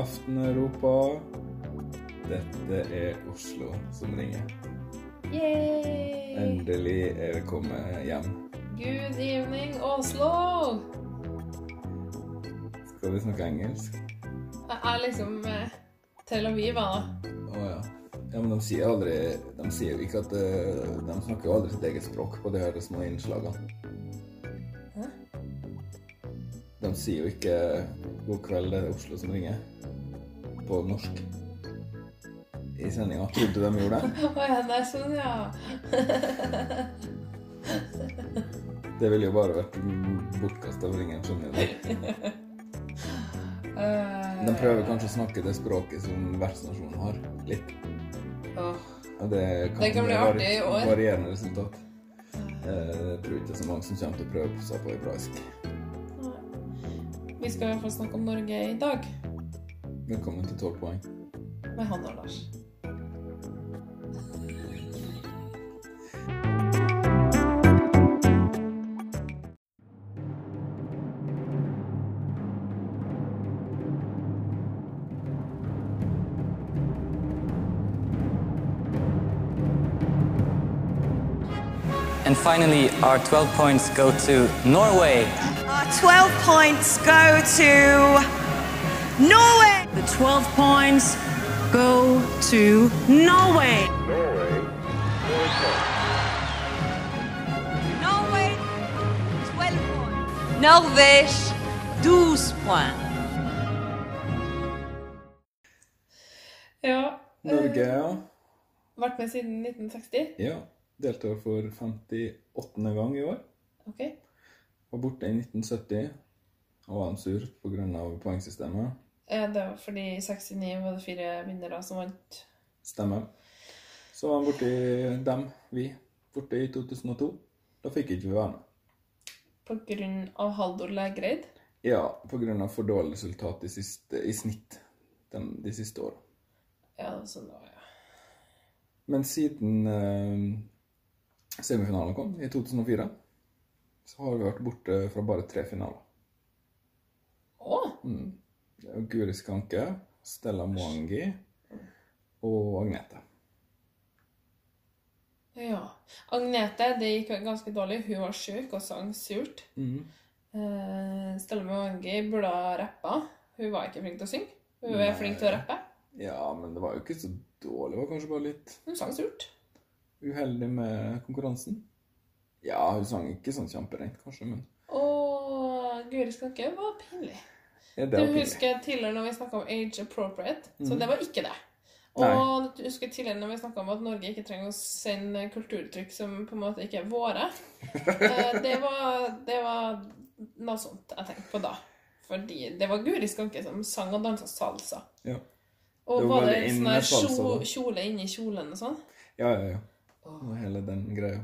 aften, Europa. Dette er Oslo som ringer. Yay! Endelig er vi kommet hjem. Good evening, Oslo! Skal vi snakke engelsk? Jeg er liksom eh, Tel Aviv, da. Å ja. Ja, men de sier aldri De sier jo ikke at eh, De snakker jo aldri sitt eget språk på de her små innslagene. Hæ? De sier jo ikke 'God kveld, det er Oslo som ringer' på norsk. I sendinga. Trodde du de gjorde det? Å ja, det er sånn, ja. Det ville jo bare vært bortkasta for ingen skjønner du. Eh, De prøver kanskje å snakke det språket som vertsnasjonen har, litt. Og det kan, Det kan bli artig i år. Varierende resultat. Eh, Jeg tror ikke det er så mange som kommer til å prøve seg på hebraisk. Vi skal i hvert fall snakke om Norge i dag Velkommen til 12 poeng. med Hanne og Lars. And finally, our 12 points go to Norway. Our 12 points go to Norway. The 12 points go to Norway. Norway, 12 points. Norvège, 12 points. Ja. eh, Norge, ja. Vært med siden 1960. ja. Deltar for 58. gang i år. Ok. Var borte i 1970. Og var en sur pga. poengsystemet. Eh, Det var fordi i 69 var det fire vinnere som vant. Stemmer. Så var han borte i dem, vi, borte i 2002. Da fikk ikke vi være med. På grunn av Haldor Lægreid. Ja, på grunn av for dårlig resultat i, siste, i snitt de, de siste åra. Ja, sånn var, ja. Men siden eh, semifinalen kom, i 2004, så har vi vært borte fra bare tre finaler. Å! Mm. Guri Skanke, Stella Mwangi og Agnete. Ja. Agnete, det gikk ganske dårlig. Hun var syk og sang surt. Mm. Uh, Stella Mwangi burde ha rappa. Hun var ikke flink til å synge. Hun er flink til å rappe. Ja, men det var jo ikke så dårlig. Det var kanskje bare litt Hun sang surt. uheldig med konkurransen. Ja, hun sang ikke sånn kjemperent, kanskje, men Og Guri Skanke var pinlig. Ja, Du var pinlig. husker tidligere når vi snakka om age appropriate, så Mhm. det var ikke det. Og du husker tidligere når vi snakka om at Norge ikke trenger å sende kulturuttrykk som på en måte ikke er våre. Eh, det, var, det var noe sånt jeg tenkte på da. Fordi det var Guri Skanke som sang og dansa salsa. Ja. Og Det var var det en inn sånn salsa, kjole inni kjolen og sånn? Ja, ja, ja. Og hele den greia.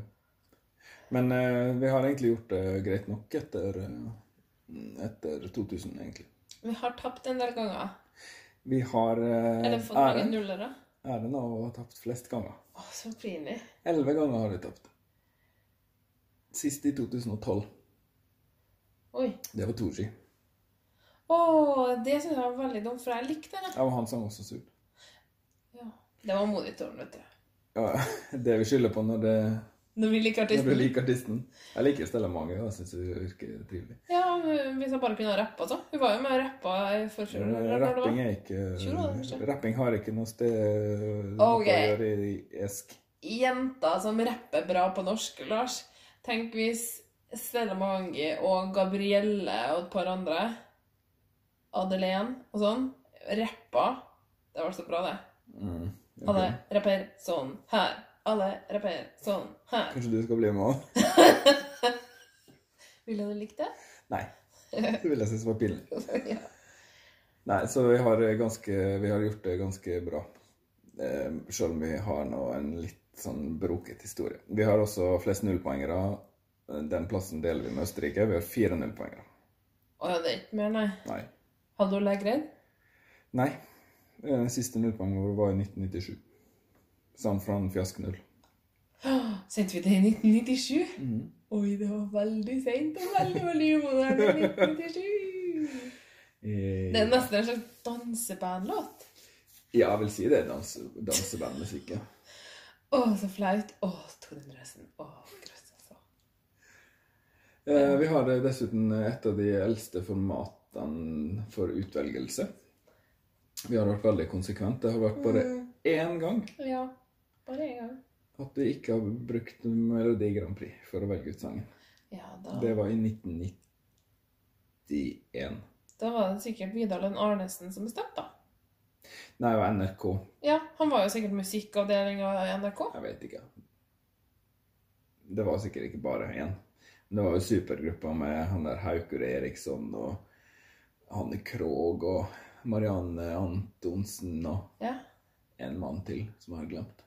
Men uh, vi har egentlig gjort det greit nok etter, eh, etter 2000, egentlig. Vi har tapt en del ganger. Vi har eh, Eller fått mange æren, nullere. æren av å ha tapt flest ganger. Å, så pinlig. Elleve ganger har vi tapt. Sist i 2012. Oi. Det var Tooji. Å, det syns jeg var veldig dumt, for jeg likte det. Ja, og han sang også surt. Ja. Det var monitoren, vet du. Ja, det vi skylder på når, det, Når vi liker når artisten. du liker artisten. Jeg liker Stella Mange, jeg syns hun virker trivelig. Ja, hvis jeg bare kunne ha rappa, så. Hun var jo med og rappa i forfjor. når var. Rapping er ikke Tror. Rapping har ikke noe sted Ok. å gjøre i esk. Jenter som rapper bra på norsk, Lars. Tenk hvis Stella Mange og Gabrielle og et par andre, Adelén og sånn, rappa. Det var så bra, det. Mm. okay. Hadde rapper sånn her. Alle rapper sånn her. Kanskje du skal bli med òg? Ville du likt det? Nei. Det vil jeg synes var pinlig. ja. Nei, så vi har, ganske, vi har gjort det ganske bra. Eh, selv om vi har nå en litt sånn broket historie. Vi har også flest nullpoengere. Den plassen deler vi med Østerrike. Vi har fire nullpoengere. Å ja, det er ikke mer, nei. Nei. Hadde hun Lægreid? Nei. Den siste nullpoengen vår var i 1997. San Fran Fiask null. Sendte vi det i 1997? Oi, det var veldig seint og veldig veldig umoderne. 1997. Eh, Det er nesten en slags dansebandlåt. Ja, jeg vil si det er dans, dansebandmusikk, ja. Å, så flaut. Å, Tore Endresen. Å, grøss, altså. Eh, vi har dessuten et av de eldste formatene for utvelgelse. Vi har vært veldig konsekvent. Det har vært bare én gang Ja, bare en gang. at du ikke har brukt Melodi Grand Prix for å velge ut sangen. Ja, da, Det var i 1991. da var det sikkert Vidar Arnesen som bestemte, da. Nei, det var NRK. Ja, han var jo sikkert musikkavdelinga i NRK. Jeg vet ikke. Det var sikkert ikke bare én. Det var jo supergruppa med han der Haukur Eriksson og Hanne Krogh og Marianne Antonsen og Ja. en mann til som jeg har glemt.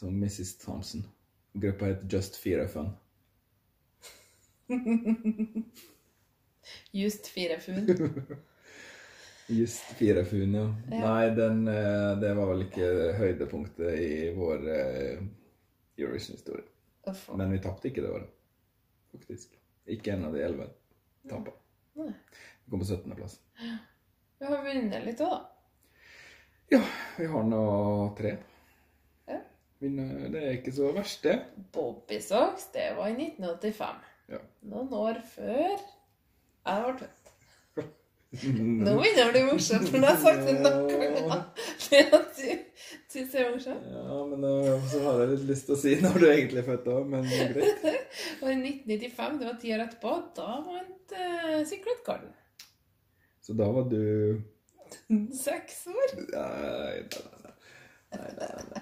Som Mrs. Thompson. Gruppa het Just Fire Fun. Just fire fun. Just Fire Fun, ja. Ja. Nei, den, eh, det var vel ikke høydepunktet i vår eh, Eurovision-historie. Men vi tapte ikke det året, faktisk. Ikke en av de elleve tapene. Vi kom på 17. plass. Vi har vunnet litt òg, da. Ja, vi har nå tre. Ja. Vinner, det er ikke så verst, det. Bobby Socks, det var i 1985. Ja. Noen år før jeg ble født. Nå begynner det å bli morsomt, for nå har jeg sagt det nok ganger. Syns det er morsomt. Ja, men eh, så har jeg litt lyst til å si når du egentlig er født òg, men er greit. Og i 1995, det var ti år etterpå, da vant uh, Secret Garden. Så da var du Seks år. Nei, nei, nei. nei, nei, nei.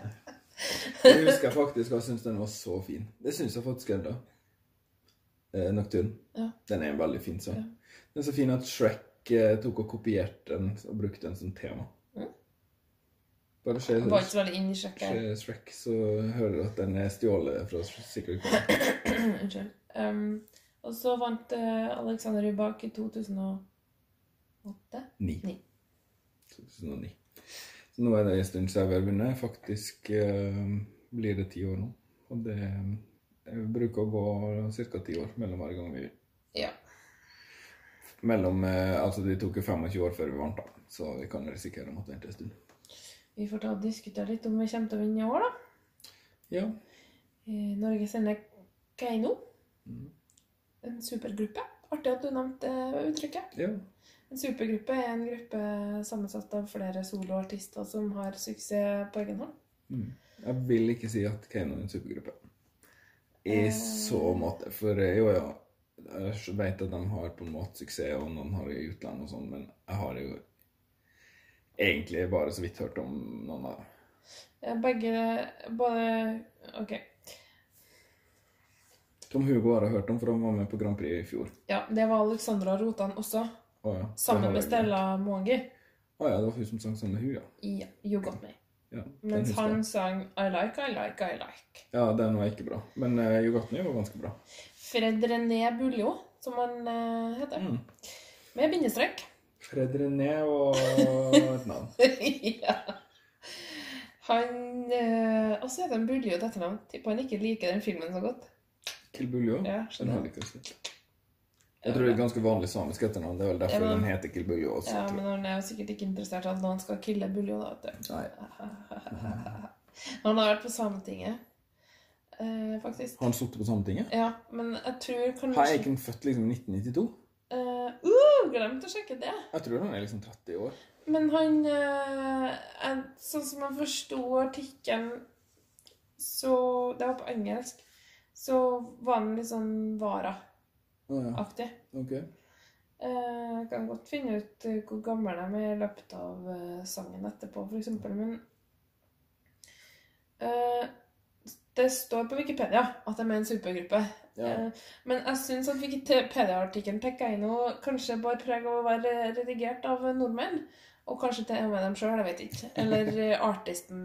Jeg husker faktisk jeg syntes den var så fin. Det syns jeg faktisk ennå. Eh, Nocturne. Ja. Den er en veldig fin sang. Ja. Den er så fin at Shrek eh, tok og kopierte den og brukte den som tema. Mm. Bare se ikke så veldig i Shrek, så hører du at den er stjålet fra Secret Corner. Unnskyld. Um, og så vant uh, Alexander Rybak i 2008. Ni. Ni. 2009. Nå er det en stund siden vi har vunnet. Faktisk eh, blir det ti år nå. Og det jeg bruker å gå ca. ti år mellom hver gang vi. Ja. Mellom, eh, altså det tok jo 25 år før vi vant, da. så vi kan risikere å måtte vente en stund. Vi får ta og diskutere litt om vi kommer til å vinne i år, da. Ja. Eh, Norge sender Keiino. En supergruppe. Artig at du nevnte uttrykket. ja. En supergruppe er en gruppe sammensatt av flere soloartister som har suksess på egen hånd. Jeg vil ikke si at Keiino er en supergruppe. I så måte. For eh, jo, ja, jeg vet at de har på en måte suksess, og noen har i utlandet og sånn, men jeg har jo egentlig bare så vidt hørt om noen av dem. Eh, Begge Både OK. Tom Hugo har jeg hørt om, for han var med på Grand Prix i fjor. Ja, det var Alexandra Rotan også. Å ja. Sammen med. Stella Moangi. Å ja, det var hun som sang sammen med hun, ja. Ja, You Got Me. ja Mens han sang I Like, I Like, I Like. Ja, den var ikke bra. Men uh, You Got Me var ganske bra. Fred René Buljo, som han uh, heter. Mm. Med bindestrek. Fred René og et navn. ja. Han uh, Og så heter han Buljo til etternavn. Tipper han ikke liker den filmen så godt. Til Buljo. Ja, den skjønner. har jeg ikke sett. Jeg tror det er ganske vanlig samisk etternavn. Det er vel derfor Ja, men- den heter Kill Buljo også. Ja, men han er jo sikkert ikke interessert i at noen skal kille Buljo, da. vet du. Nei. Han har vært på Sametinget, eh, faktisk. Har han sittet på Sametinget? Ja, men jeg tror kanskje Har Eiken født liksom i 1992? Uh, uh, Glemt å sjekke det. Jeg tror han er liksom 30 år. Men han uh, er, Sånn som jeg forsto artikkelen, så Det var på engelsk. Så var han litt sånn Vara-aktig. Å ja, ok. Eh, Jeg kan godt finne ut eh, hvor gammel de er i løpet av eh, sangen etterpå, f.eks., men Det står på Wikipedia at de er en supergruppe. Ja. Eh, men jeg syns at Wikipedia-artikkelen til Keiino kanskje bare preg av å være redigert av nordmenn. Og kanskje til og med dem sjøl, jeg vet ikke. Eller artisten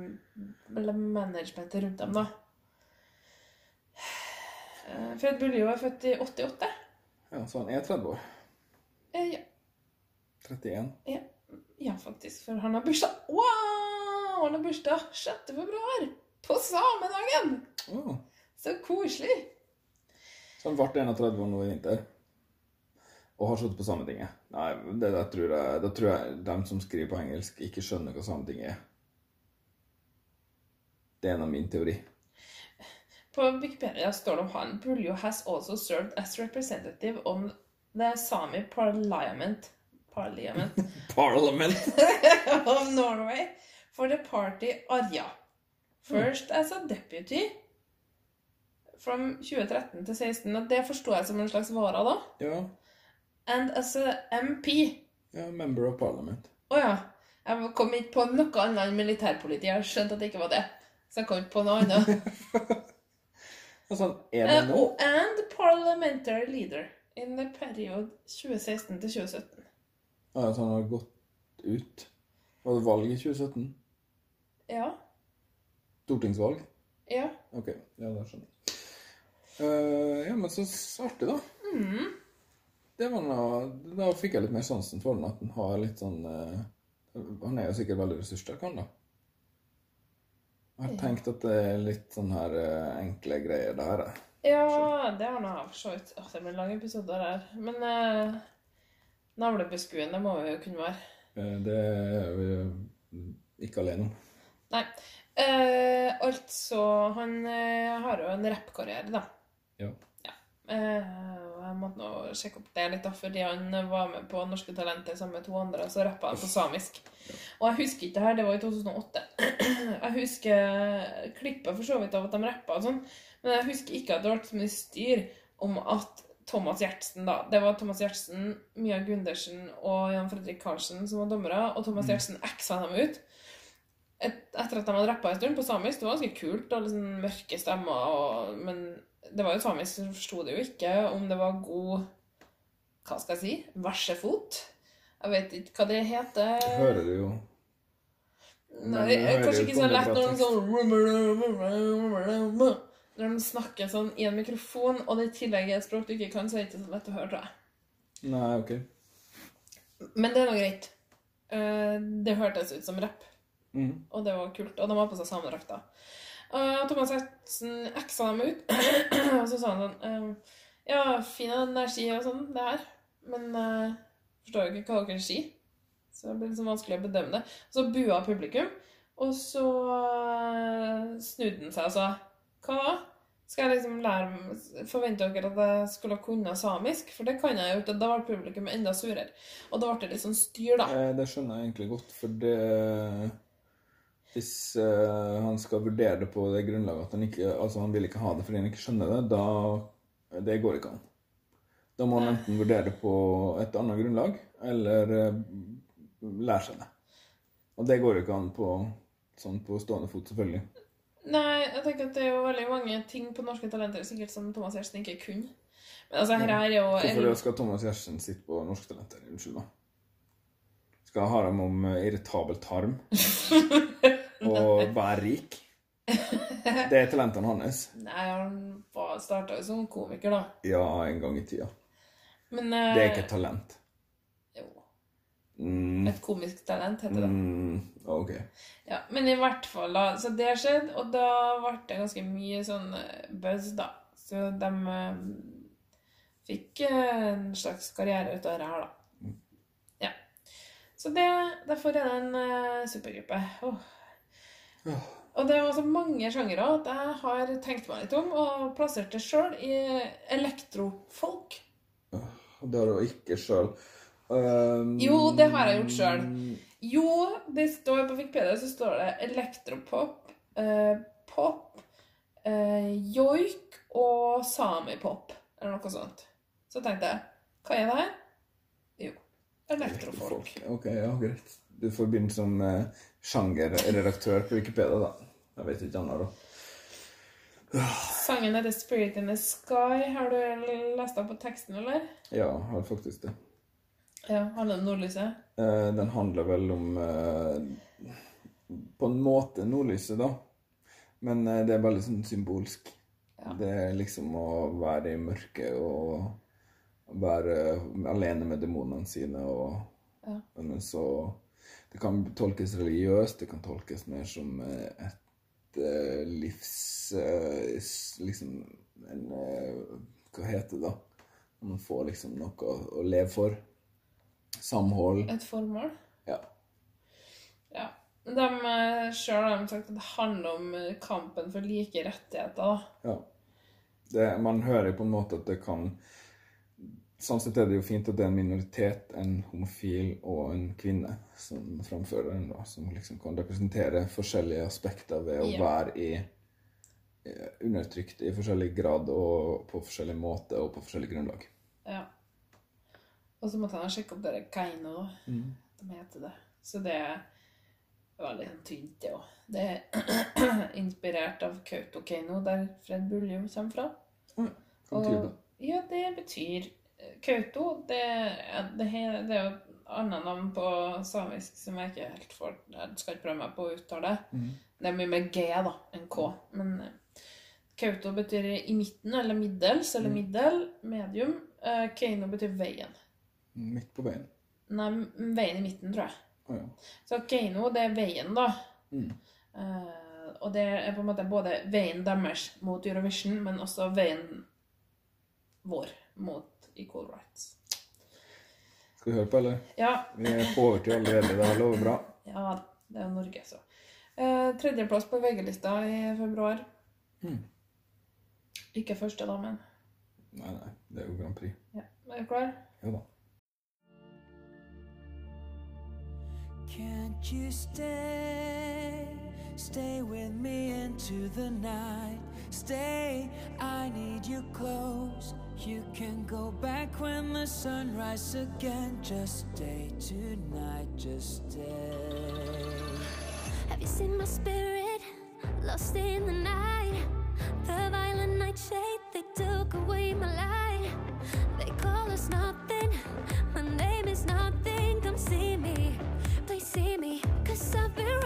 Eller managementet rundt dem, da. Fred Buljo er født i 88. ja, så han er 30 år. Eh, Ja. 31. Ja, ja, faktisk. For han har bursdag Wow! Han har bursdag 6. februar! På samedagen! Oh. Så koselig! så han ble 31 år nå i vinter. Og har sittet på Sametinget. Nei, det det, tror jeg, da tror jeg dem som skriver på engelsk, ikke skjønner hva Sametinget er. Det er en av min teori. På Wikipedia står det om han Puljo has also served as representative on the Sami Parliament Parliament Parliament! of Norway for the party Arja. First as a deputy from 2013 til 2016. Og det forsto jeg som en slags vara, da. Ja. And as a MP. ja, Member of Parliament. Å ja. Jeg kom ikke på noe annet enn militærpoliti. Jeg har skjønt at det ikke var det. Så jeg kom ikke på noe annet. Altså, er det Eh, nå? og and parliamentary leader in the period 2016 til 2017. Ja, så han har gått ut? Var det valg i 2017? Ja. Stortingsvalg? Ja. Ok, ja, da skjønner jeg. Uh, ja, men så artig, da. Det var noe, Da fikk jeg litt mer sansen for den, at han har litt sånn uh, Han er jo sikkert veldig ressurssterk, han da. Jeg har tenkt at det er litt sånn her eh, enkle greier, det her. eh. Ja, det har nå for så vidt Åh, Det blir lange episoder her. Men eh, navlebeskuende må vi jo kunne være. Eh, Det er vi ikke alene om. Eh, altså, han eh, har jo en rappkarriere, da. Ja. Eh, jeg måtte nå sjekke opp det litt, da, fordi han var med på Norske Talenter sammen med to andre, og så rappa han på samisk. Og jeg husker ikke det her, det var i 2008. Jeg husker klippet for så vidt av at de rappa og sånn, men jeg husker ikke at det ble så mye styr om at Thomas Gjertsen, da Det var Thomas Gjertsen, Mia Gundersen og Jan Fredrik Karlsen som var dommere, og Thomas Gjertsen eksa dem ut. Et, etter at de hadde rappa en stund på samisk. Det var ganske kult, og sånn mørke stemmer, og, men det var jo samisk, så forsto det jo ikke om det var god Hva skal jeg si? Versefot? Jeg vet ikke hva det heter. Det hører du jo. Nei, det er kanskje ikke så lett når de sånn Når de snakker sånn i en mikrofon, og det i tillegg er et språk du ikke kan, så er det ikke så lett å høre, tror jeg. Nei, ok. Men det er nå greit. Eh, Det hørtes ut som rapp, Mm. og det var kult. Og de har på seg samedrakter. Uh, Thomas Hertzen eksa dem ut, og så sa han sånn eh, Ja, fin energi og sånn, det her, men uh, forstår jo ikke hva dere sier. Så det blir liksom vanskelig å bedømme det. Så bua publikum, og så eh, snudde han seg og sa Hva da? Skal jeg liksom lære Forvente dere at jeg skulle kunne samisk? For det kan jeg jo ikke. Da ble publikum enda surere. Og da ble det litt sånn styr, da. Eh, Det skjønner jeg egentlig godt, for det Hvis uh, han skal vurdere det på det grunnlaget at han ikke Altså, han vil ikke ha det fordi han ikke skjønner det, da Det går ikke an. Da må han enten vurdere det på et annet grunnlag, eller uh, lære seg det. Og det går ikke an på sånn på stående fot, selvfølgelig. Nei, jeg tenker at det er jo veldig mange ting på Norske Talenter sikkert som Thomas Gjersen ikke kunne. Men altså, her er jo Hvorfor skal Thomas Gjersen sitte på Norske Talenter? Unnskyld, da. Skal jeg ha dem om eh, irritabel tarm og være rik. Det er talentene hans. Nei, han starta jo som komiker, da. Ja, en gang i tida. Men Det er ikke eh, et talent. Jo. Mm, Et komisk talent, heter det. mm, ok. Ja, men i hvert fall, da. Så det skjedde, og da ble det ganske mye sånn eh, buzz, da. Så de uh, fikk uh, en slags karriere ut av det her, da. Ja. Så det, derfor er det en supergruppe. supergruppe. Og det er også mange sjangere at jeg har tenkt meg litt om, og plassert det sjøl i elektrofolk. Det har du ikke sjøl. Um, Jo, det har jeg gjort sjøl. Jo, det står på Wikipedia så står det elektropop, eh, pop, eh, joik og samipop, eller noe sånt. Så tenkte jeg, hva er det her? Jo, elektrofolk. Ok, ja, greit. Du begynne som eh, sjangerredaktør på Wikipedia, da. Jeg vet ikke annet, da. Sangen heter Spirit in the Sky. Har du lest den på teksten, eller? Ja, jeg har faktisk det. Ja, handler om nordlyset? Eh, den handler vel om eh, På en måte nordlyset, da. Men eh, det er veldig sånn symbolsk. Ja. Det er liksom å være i mørket og være alene med demonene sine og Ja. Men så Det kan tolkes religiøst, det kan tolkes mer som eh, et eh, livs eh, Liksom en Hva heter det, da? Man får liksom noe å, å leve for. Samhold. Et formål. Ja. Ja. De sjøl har de sagt at det handler om kampen for like rettigheter. da. ja. Det, man hører på en måte at det kan Sånn sett er det jo fint at det er en minoritet, en homofil og en kvinne, som framfører den, da. Som liksom kan representere forskjellige aspekter ved å Ja. være i eh, undertrykt i forskjellig grad og på forskjellig måte og på forskjellig grunnlag. Ja. Og så måtte han sjekke opp det Kaino. Da. De heter det. Så det var litt sånn tynt, det òg. Det er inspirert av Kautokeino, der Fred Buljo kommer fra. Hva betyr det? Ja, det betyr Kauto. Det, det, det er jo et annet navn på samisk som jeg ikke helt får Jeg skal ikke prøve meg på å uttale. Det Det er mye mer G da, enn K. Men eh, Kauto betyr i midten, eller middels, eller middel, medium. Eh, Keino betyr veien. Midt på veien. Nei, veien i midten, tror jeg. Oh, ja. Så Keino, det er veien, da. Eh, og det er på en måte både veien deres mot Eurovision, men også veien vår mot Equal Rights. Skal vi høre på, eller? Ja, Vi er på overtid allerede. Det lover bra. ja det er Norge, så. Eh, tredjeplass på VG-lista i februar. Ikke første, da, men Nei, nei. Det er jo Grand Prix. ja. Er du klar? Ja da. Can't you stay? Stay with me into the night. Stay, I need you close. You can go back when the sun rises again. Just stay tonight, just stay. Have you seen my spirit lost in the night? The violent nightshade, they took away my light. They call us nothing, my name is nothing. Come see me, see me. Cause I've been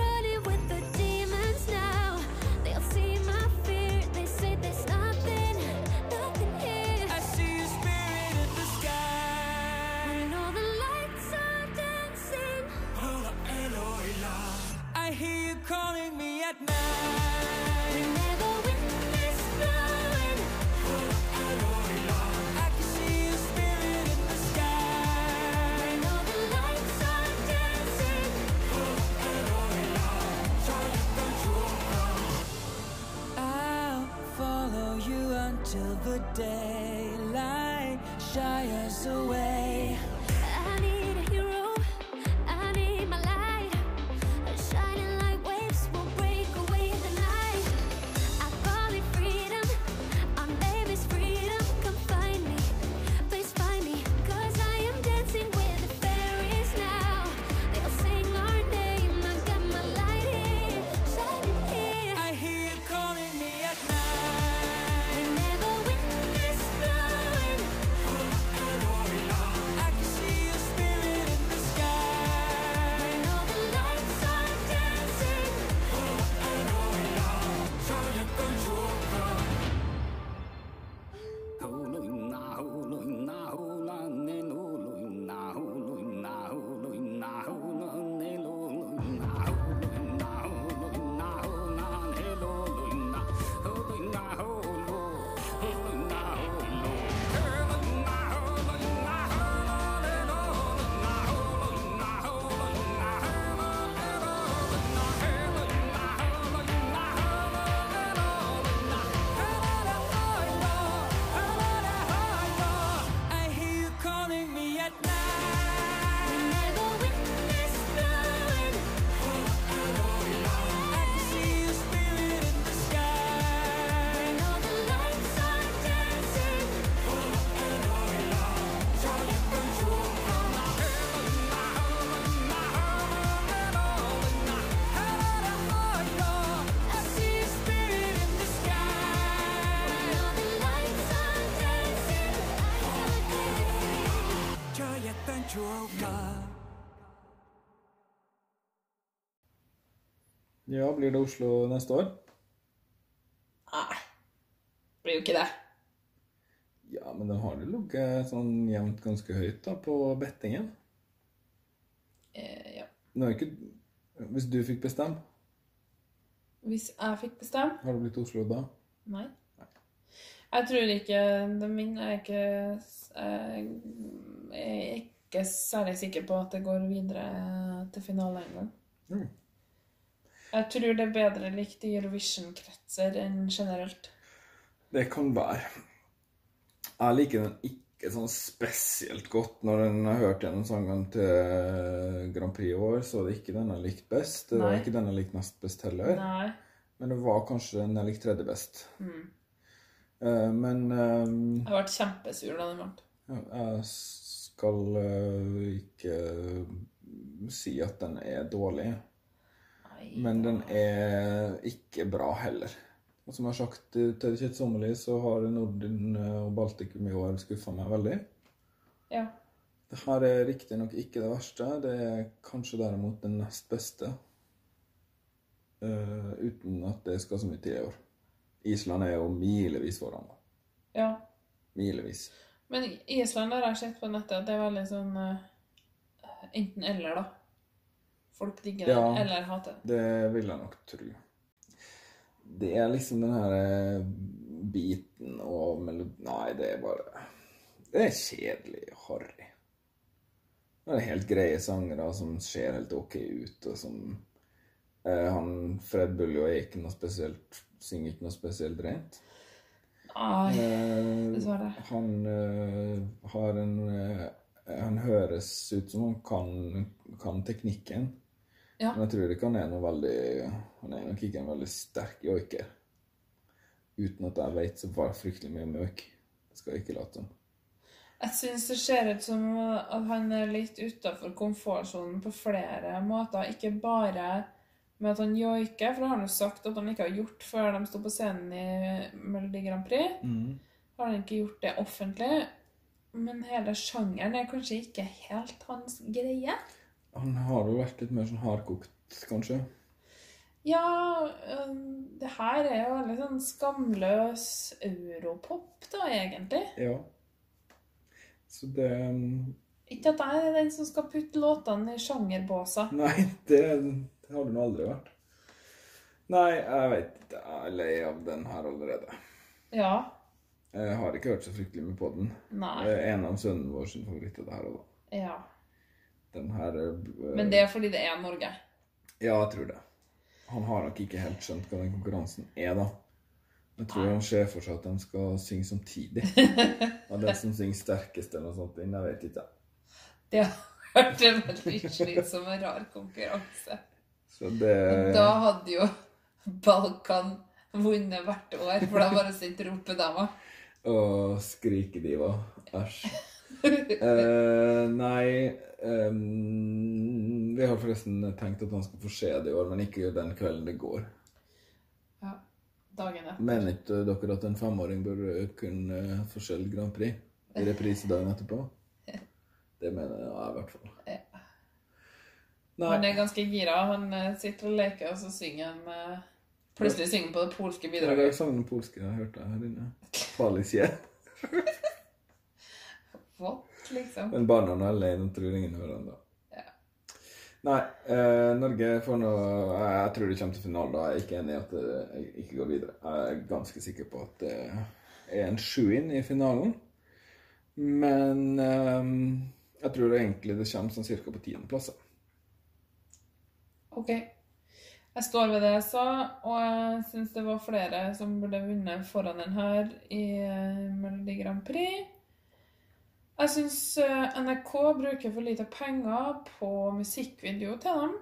Ja, blir det Oslo neste år? Nei. Blir jo ikke det. Ja, men den har jo ligget sånn jevnt ganske høyt da, på bettingen. Eh, ja. Nå er ikke Hvis du fikk bestemme, Hvis jeg fikk bestemme har det blitt Oslo da? Nei. Nei. Jeg tror ikke Den min er ikke Jeg er ikke særlig sikker på at det går videre til finale engang. Mm. Jeg tror det er bedre likt i Eurovision-kretser enn generelt. Det kan være. Jeg liker den ikke sånn spesielt godt. Når en har hørt gjennom sangene til Grand Prix i år, så er det ikke den jeg likte best. Det var Nei. ikke den jeg likte nest best heller. Nei. Men det var kanskje den jeg likte tredje best. Mm. Eh, men um, Jeg ble kjempesur da den vant. jeg skal eh, ikke si at den er dårlig. Men den er ikke bra heller. Og som jeg har sagt til til Sommerli, så har Norden og Baltikum i år skuffa meg veldig. Ja. Det her er riktignok ikke det verste. Det er kanskje derimot det nest beste. Uh, uten at det skal så mye til i år. Island er jo milevis foran. da. ja. Milevis. Men Island har jeg sett på nettet at det er veldig sånn uh, enten-eller, da. Folk digger Ja. eller hater det. Vil jeg nok tro. Det er liksom den her eh, biten og melodi... Nei, det er bare Det er kjedelig og harry. Det er helt greie sangere som ser helt OK ut, og som eh, Han Fred Buljo er ikke noe spesielt Synger ikke noe spesielt rent. Nei, Eh, han eh, har en eh, Han høres ut som han kan, kan teknikken. Ja. Men jeg tror ikke han er noe veldig Han er nok ikke en veldig sterk joiker. Uten at jeg vet så var fryktelig mye om joik. Det skal jeg ikke late som. Jeg syns det ser ut som at han er litt utafor komfortsonen på flere måter. Ikke bare med at han joiker, for det har han jo sagt at han ikke har gjort før de sto på scenen i Melodi Grand Prix. Har han ikke gjort det offentlig. Men hele sjangeren er kanskje ikke helt hans greie. Han har jo vært litt mer sånn hardkokt, kanskje. Ja, det her er jo veldig sånn skamløs europop, da, egentlig. Ja. Så det Ikke at jeg er den som skal putte låtene i sjangerbåser. Nei, det, det har du nå aldri vært. Nei, jeg vet ikke. Jeg er lei av den her allerede. Ja. Jeg har ikke hørt så fryktelig mye på den. Nei. Det er en av sønnen vår sin favoritt av det her. og da. Ja. Den her uh, Men det er fordi det er Norge. Ja, jeg tror det. Han har nok ikke helt skjønt hva den konkurransen er, da. Jeg tror Nei. han ser for seg at de skal synge samtidig. Og den som synger sterkest eller noe sånt, jeg vet ikke. Det har vært en veldig slitsom og rar konkurranse. Så det da hadde jo Balkan vunnet hvert år, for da bare sendt ropedama. Og skrikediva. Æsj. Eh, nei um, Vi har forresten tenkt at han skal få se det i år, men ikke den kvelden det går. Ja. Dagen etter. Mener ikke dere at en femåring bør kunne få se Grand Prix i reprisedagen etterpå? Det mener jeg i hvert fall. Ja. Nei. Han er ganske gira. Han eh, sitter og leker, og så synger han eh, Plutselig synger han på det polske bidraget. Det er sangen på polske jeg hørte her inne. Palisie. What, liksom? Men barna er alene, tror ingen hører da. Nei, eh, Norge får nå jeg, jeg tror det kommer til finalen. da. Jeg er ikke enig i at det ikke går videre. Jeg er ganske sikker på at det er en sju inn i finalen. Men eh, jeg tror egentlig det kommer sånn cirka på tiendeplass. Ok. Jeg står ved det jeg sa, og jeg syns det var flere som burde vunnet foran den her i eh, Melodi Grand Prix. Jeg syns NRK bruker for lite penger på musikkvideo til dem.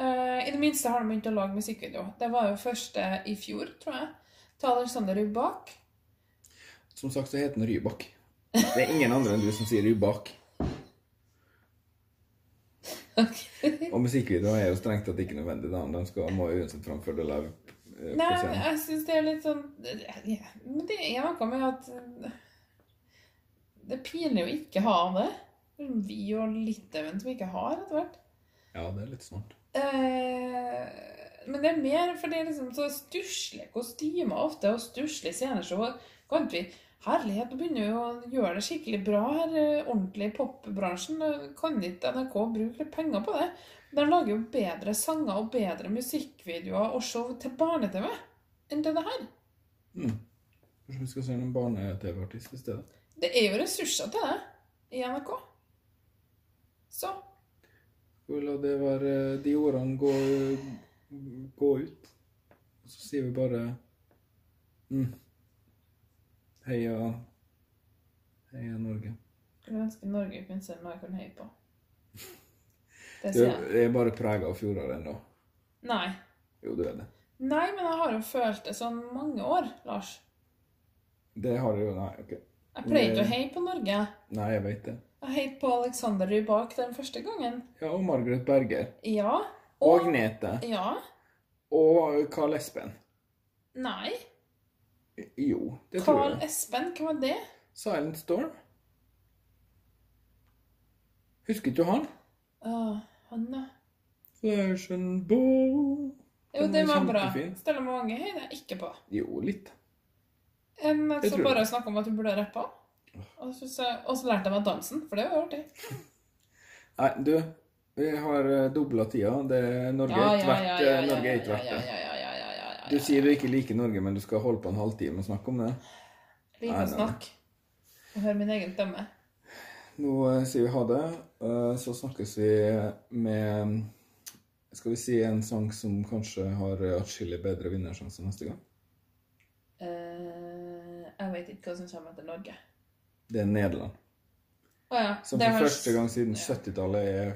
Eh, I det minste har de begynt å lage musikkvideo. Det var jo første i fjor, tror jeg. Til Alexander Rybak. Som sagt så heter den Rybak. Det er ingen andre enn du som sier Rybak. Og musikkvideoer er jo strengt tatt ikke nødvendig. da. De skal, må jo uansett framføre det live eh, Nei, jeg syns det er litt sånn ja, Men det er noe med at eh, Det er pinlig å ikke ha det. Vi og Litauen som ikke har etter hvert. Ja, det er litt snart. Eh, men det er mer fordi det er liksom så stusslige kostymer ofte, og stusslige sceneshow. Kan vi Herlighet, nå begynner vi å gjøre det skikkelig bra her, eh, ordentlig i popbransjen. Kan ikke NRK bruke penger på det? De lager jo bedre sanger og bedre musikkvideoer og show til barne-TV enn det her. Mm. Kanskje vi skal se noen barne-TV-artist i stedet? Det er jo ressurser til det i NRK. Så Skal vi la det være de ordene gå, gå ut? Så sier vi bare mm. Heia Heia Norge. skulle ønske Norge kunne se noe jeg kan heie på. Det Du sier jeg. er bare prega av fjoråret ennå. Nei. Jo, du er det. Nei, men jeg har jo følt det sånn mange år, Lars. Det har jeg jo Nei, OK. Jeg pleier ikke å heie på Norge. Nei, jeg vet det. Jeg heiet på Alexander Rybak den første gangen. Ja, og Margaret Berger. Ja. Og Agnete. Ja. Og Carl Espen. Nei. Jo, det tror jeg. Carl. Espen, hva var det? Silent Storm. Husker du han? Å, han, da. Fashion bow. Jo, det var bra. Stella Mange heier jeg ikke på. Jo, litt. Som tror bare snakka om at hun burde rappe. Og så, så, og så lærte jeg meg dansen, for det var artig. Nei, du. Vi har dobla tida. Det er Norge ja, ja, ja, Norge er ikke verdt ja, det. ja, ja, ja, ja, ja, ja. Du sier du ikke liker Norge, men du skal holde på en halvtime og snakke om det. Nei, Liten nei. snakk. Og høre min egen stemme. Nå eh, sier vi ha det. eh, så snakkes vi med Skal vi si en sang som kanskje har atskillig bedre vinnersjanse neste gang? Eh, jeg vet ikke hva som kommer etter Norge. Det er Nederland. Å ja. Som det for har- første gang siden ja. 70-tallet er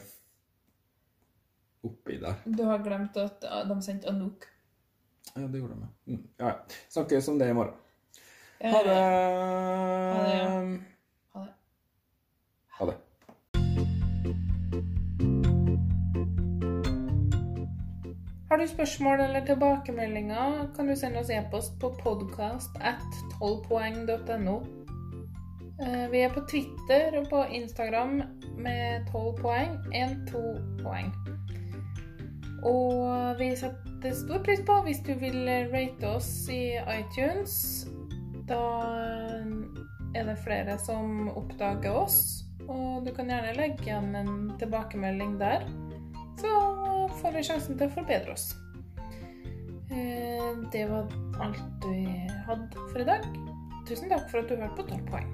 oppi der. Du har glemt at de sendte Anouk. Ja, det gjorde de. Mm. Ja, ja. Snakkes om det i morgen. Eh, Ha det. Ha det, ja. Har du spørsmål eller tilbakemeldinger, kan du sende oss e-post på podcast at 12poeng.no. Eh, Vi er på Twitter og på Instagram med 12 poeng, 1-2 poeng. Og vi setter stor pris på hvis du vil rate oss i iTunes. Da er det flere som oppdager oss, og du kan gjerne legge igjen en tilbakemelding der så får vi sjansen til å forbedre oss. Eh, Det var alt vi hadde for i dag. Tusen takk for at du hørte på 12 poeng.